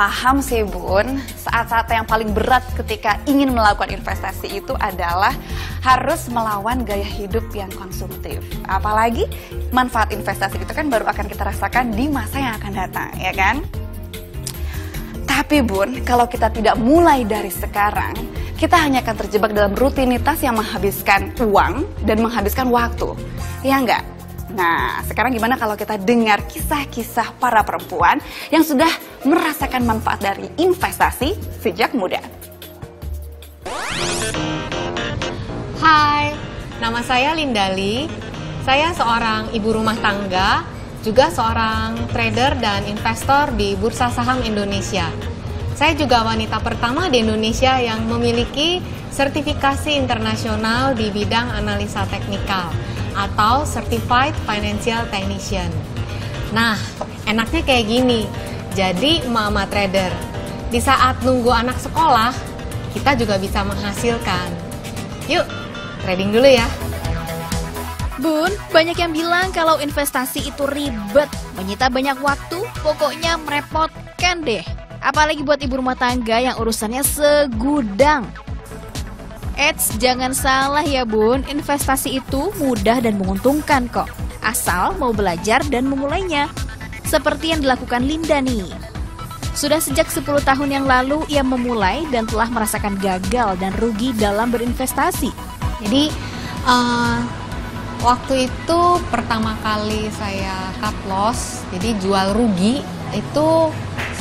Paham sih Bun, saat-saat yang paling berat ketika ingin melakukan investasi itu adalah harus melawan gaya hidup yang konsumtif. Apalagi manfaat investasi itu kan baru akan kita rasakan di masa yang akan datang, ya kan? Tapi Bun, kalau kita tidak mulai dari sekarang, kita hanya akan terjebak dalam rutinitas yang menghabiskan uang dan menghabiskan waktu. Ya enggak? Nah, sekarang gimana kalau kita dengar kisah-kisah para perempuan yang sudah merasakan manfaat dari investasi sejak muda? Hai, nama saya Lindali. Saya seorang ibu rumah tangga, juga seorang trader dan investor di Bursa Saham Indonesia. Saya juga wanita pertama di Indonesia yang memiliki sertifikasi internasional di bidang analisa teknikal atau Certified Financial Technician. Nah, enaknya kayak gini. Jadi, mama trader, di saat nunggu anak sekolah, kita juga bisa menghasilkan. Yuk, trading dulu ya. Bun, banyak yang bilang kalau investasi itu ribet, menyita banyak waktu, pokoknya merepotkan deh. Apalagi buat ibu rumah tangga yang urusannya segudang. Eits, jangan salah ya bun, investasi itu mudah dan menguntungkan kok. Asal mau belajar dan memulainya. Seperti yang dilakukan Linda nih. Sudah sejak 10 tahun yang lalu ia memulai dan telah merasakan gagal dan rugi dalam berinvestasi. Jadi uh, waktu itu pertama kali saya cut loss, jadi jual rugi itu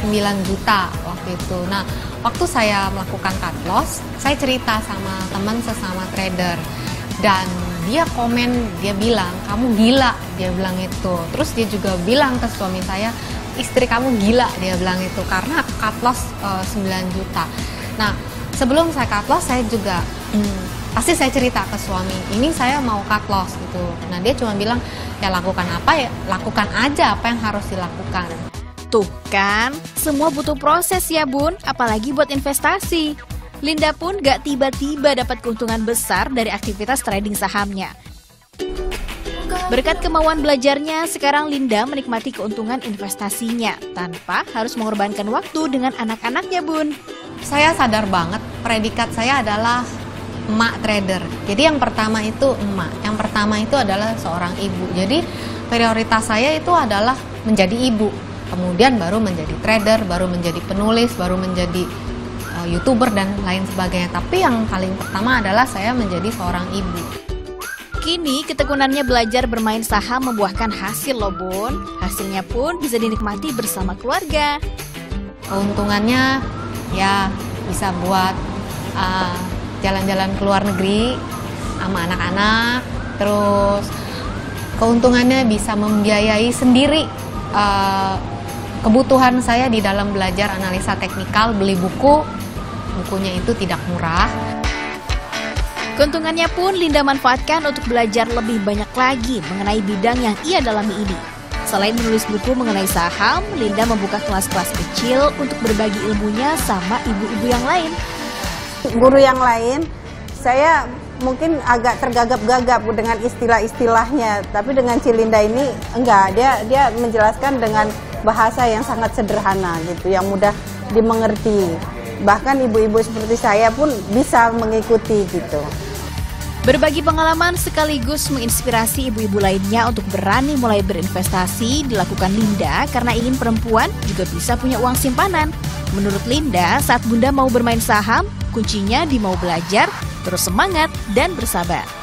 9 juta waktu itu. Nah, waktu saya melakukan cut loss, saya cerita sama teman sesama trader dan dia komen, dia bilang kamu gila, dia bilang itu. Terus dia juga bilang ke suami saya, istri kamu gila, dia bilang itu karena cut loss uh, eh, 9 juta. Nah, sebelum saya cut loss saya juga hmm, pasti saya cerita ke suami, ini saya mau cut loss gitu. Nah, dia cuma bilang ya lakukan apa ya, lakukan aja apa yang harus dilakukan. Tuh kan, semua butuh proses ya bun, apalagi buat investasi. Linda pun gak tiba-tiba dapat keuntungan besar dari aktivitas trading sahamnya. Berkat kemauan belajarnya, sekarang Linda menikmati keuntungan investasinya tanpa harus mengorbankan waktu dengan anak-anaknya, Bun. Saya sadar banget predikat saya adalah emak trader. Jadi yang pertama itu emak, yang pertama itu adalah seorang ibu. Jadi prioritas saya itu adalah menjadi ibu kemudian baru menjadi trader, baru menjadi penulis, baru menjadi uh, youtuber dan lain sebagainya. Tapi yang paling pertama adalah saya menjadi seorang ibu. Kini ketekunannya belajar bermain saham membuahkan hasil loh bun. Hasilnya pun bisa dinikmati bersama keluarga. Keuntungannya ya bisa buat uh, jalan-jalan uh, ke luar negeri sama anak-anak. Terus keuntungannya bisa membiayai sendiri uh, kebutuhan saya di dalam belajar analisa teknikal beli buku bukunya itu tidak murah Keuntungannya pun Linda manfaatkan untuk belajar lebih banyak lagi mengenai bidang yang ia dalami ini. Selain menulis buku mengenai saham, Linda membuka kelas-kelas kecil untuk berbagi ilmunya sama ibu-ibu yang lain. Guru yang lain, saya mungkin agak tergagap-gagap dengan istilah-istilahnya, tapi dengan Cilinda ini enggak, dia dia menjelaskan dengan bahasa yang sangat sederhana gitu, yang mudah dimengerti. Bahkan ibu-ibu seperti saya pun bisa mengikuti gitu. Berbagi pengalaman sekaligus menginspirasi ibu-ibu lainnya untuk berani mulai berinvestasi dilakukan Linda karena ingin perempuan juga bisa punya uang simpanan. Menurut Linda, saat Bunda mau bermain saham, kuncinya di mau belajar, terus semangat, dan bersabar.